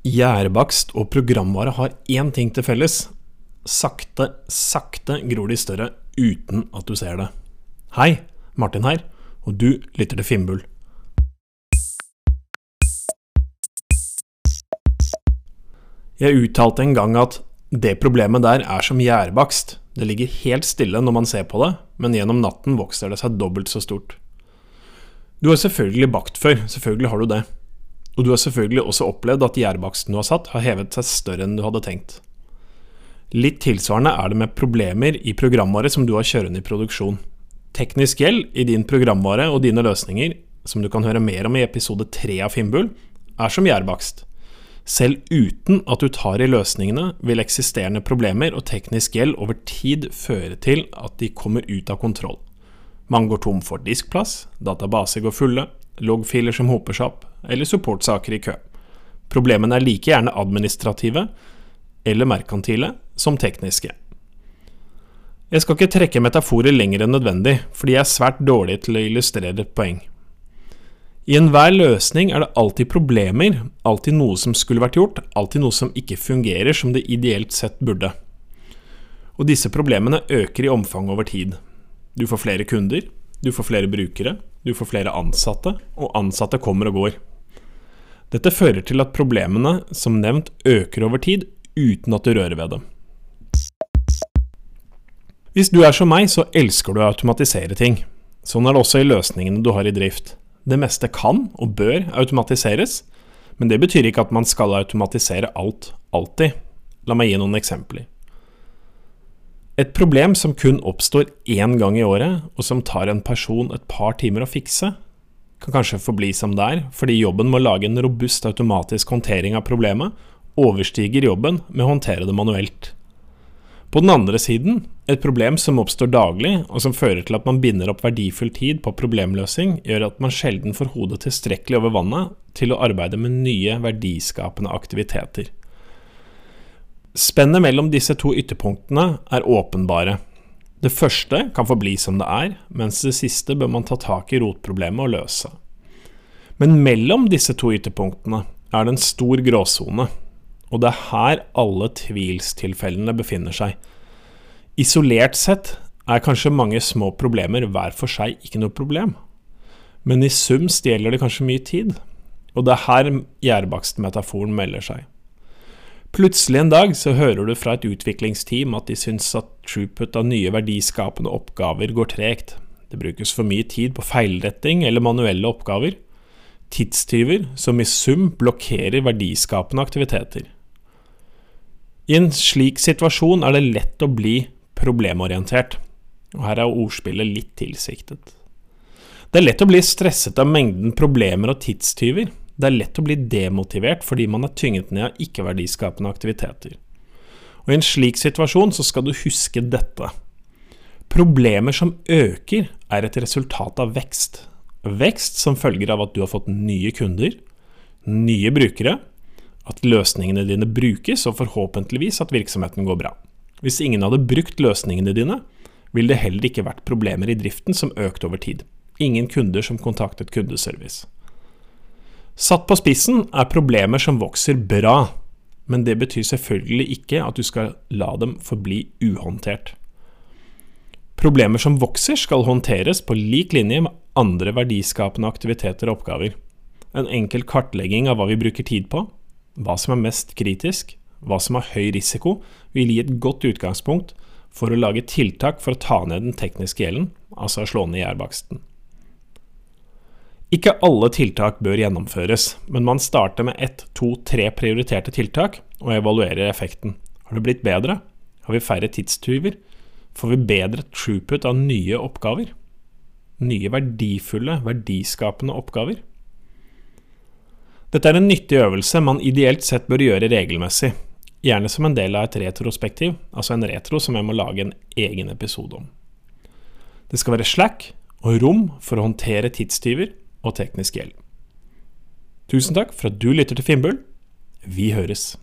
Gjærbakst og programvare har én ting til felles. Sakte, sakte gror de større uten at du ser det. Hei, Martin her, og du lytter til Finnbull. Jeg uttalte en gang at det problemet der er som gjærbakst. Det ligger helt stille når man ser på det, men gjennom natten vokser det seg dobbelt så stort. Du har selvfølgelig bakt før, selvfølgelig har du det. Og du har selvfølgelig også opplevd at gjærbaksten du har satt, har hevet seg større enn du hadde tenkt. Litt tilsvarende er det med problemer i programvare som du har kjørende i produksjon. Teknisk gjeld i din programvare og dine løsninger, som du kan høre mer om i episode tre av Finnbull, er som gjærbakst. Selv uten at du tar i løsningene, vil eksisterende problemer og teknisk gjeld over tid føre til at de kommer ut av kontroll. Man går tom for diskplass, databaser går fulle, loggfiler som hoper seg opp, eller supportsaker i kø. Problemene er like gjerne administrative eller merkantile som tekniske. Jeg skal ikke trekke metaforer lenger enn nødvendig, fordi jeg er svært dårlig til å illustrere et poeng. I enhver løsning er det alltid problemer, alltid noe som skulle vært gjort, alltid noe som ikke fungerer som det ideelt sett burde. Og disse problemene øker i omfang over tid. Du får flere kunder, du får flere brukere, du får flere ansatte, og ansatte kommer og går. Dette fører til at problemene, som nevnt, øker over tid uten at du rører ved dem. Hvis du er som meg, så elsker du å automatisere ting. Sånn er det også i løsningene du har i drift. Det meste kan og bør automatiseres, men det betyr ikke at man skal automatisere alt, alltid. La meg gi noen eksempler. Et problem som kun oppstår én gang i året, og som tar en person et par timer å fikse, kan kanskje forbli som det er, fordi jobben med å lage en robust automatisk håndtering av problemet overstiger jobben med å håndtere det manuelt. På den andre siden, et problem som oppstår daglig, og som fører til at man binder opp verdifull tid på problemløsning, gjør at man sjelden får hodet tilstrekkelig over vannet til å arbeide med nye, verdiskapende aktiviteter. Spennet mellom disse to ytterpunktene er åpenbare. Det første kan forbli som det er, mens det siste bør man ta tak i rotproblemet og løse. Men mellom disse to ytterpunktene er det en stor gråsone, og det er her alle tvilstilfellene befinner seg. Isolert sett er kanskje mange små problemer hver for seg ikke noe problem, men i sum stjeler det kanskje mye tid, og det er her gjærbakstmetaforen melder seg. Plutselig en dag så hører du fra et utviklingsteam at de syns at throughput av nye verdiskapende oppgaver går tregt. Det brukes for mye tid på feilretting eller manuelle oppgaver. Tidstyver som i sum blokkerer verdiskapende aktiviteter. I en slik situasjon er det lett å bli problemorientert, og her er ordspillet litt tilsiktet. Det er lett å bli stresset av mengden problemer og tidstyver. Det er lett å bli demotivert fordi man er tynget ned av ikke-verdiskapende aktiviteter. Og I en slik situasjon så skal du huske dette. Problemer som øker, er et resultat av vekst. Vekst som følger av at du har fått nye kunder, nye brukere, at løsningene dine brukes, og forhåpentligvis at virksomheten går bra. Hvis ingen hadde brukt løsningene dine, ville det heller ikke vært problemer i driften som økte over tid. Ingen kunder som kontaktet kundeservice. Satt på spissen er problemer som vokser bra, men det betyr selvfølgelig ikke at du skal la dem forbli uhåndtert. Problemer som vokser skal håndteres på lik linje med andre verdiskapende aktiviteter og oppgaver. En enkel kartlegging av hva vi bruker tid på, hva som er mest kritisk, hva som har høy risiko, vil gi et godt utgangspunkt for å lage tiltak for å ta ned den tekniske gjelden, altså slå ned gjærbaksten. Ikke alle tiltak bør gjennomføres, men man starter med ett, to, tre prioriterte tiltak og evaluerer effekten. Har det blitt bedre? Har vi færre tidstyver? Får vi bedre throughput av nye oppgaver? Nye verdifulle, verdiskapende oppgaver? Dette er en nyttig øvelse man ideelt sett bør gjøre regelmessig, gjerne som en del av et retrospektiv, altså en retro som jeg må lage en egen episode om. Det skal være slack og rom for å håndtere tidstyver og teknisk gjeld. Tusen takk for at du lytter til Finnbull. Vi høres.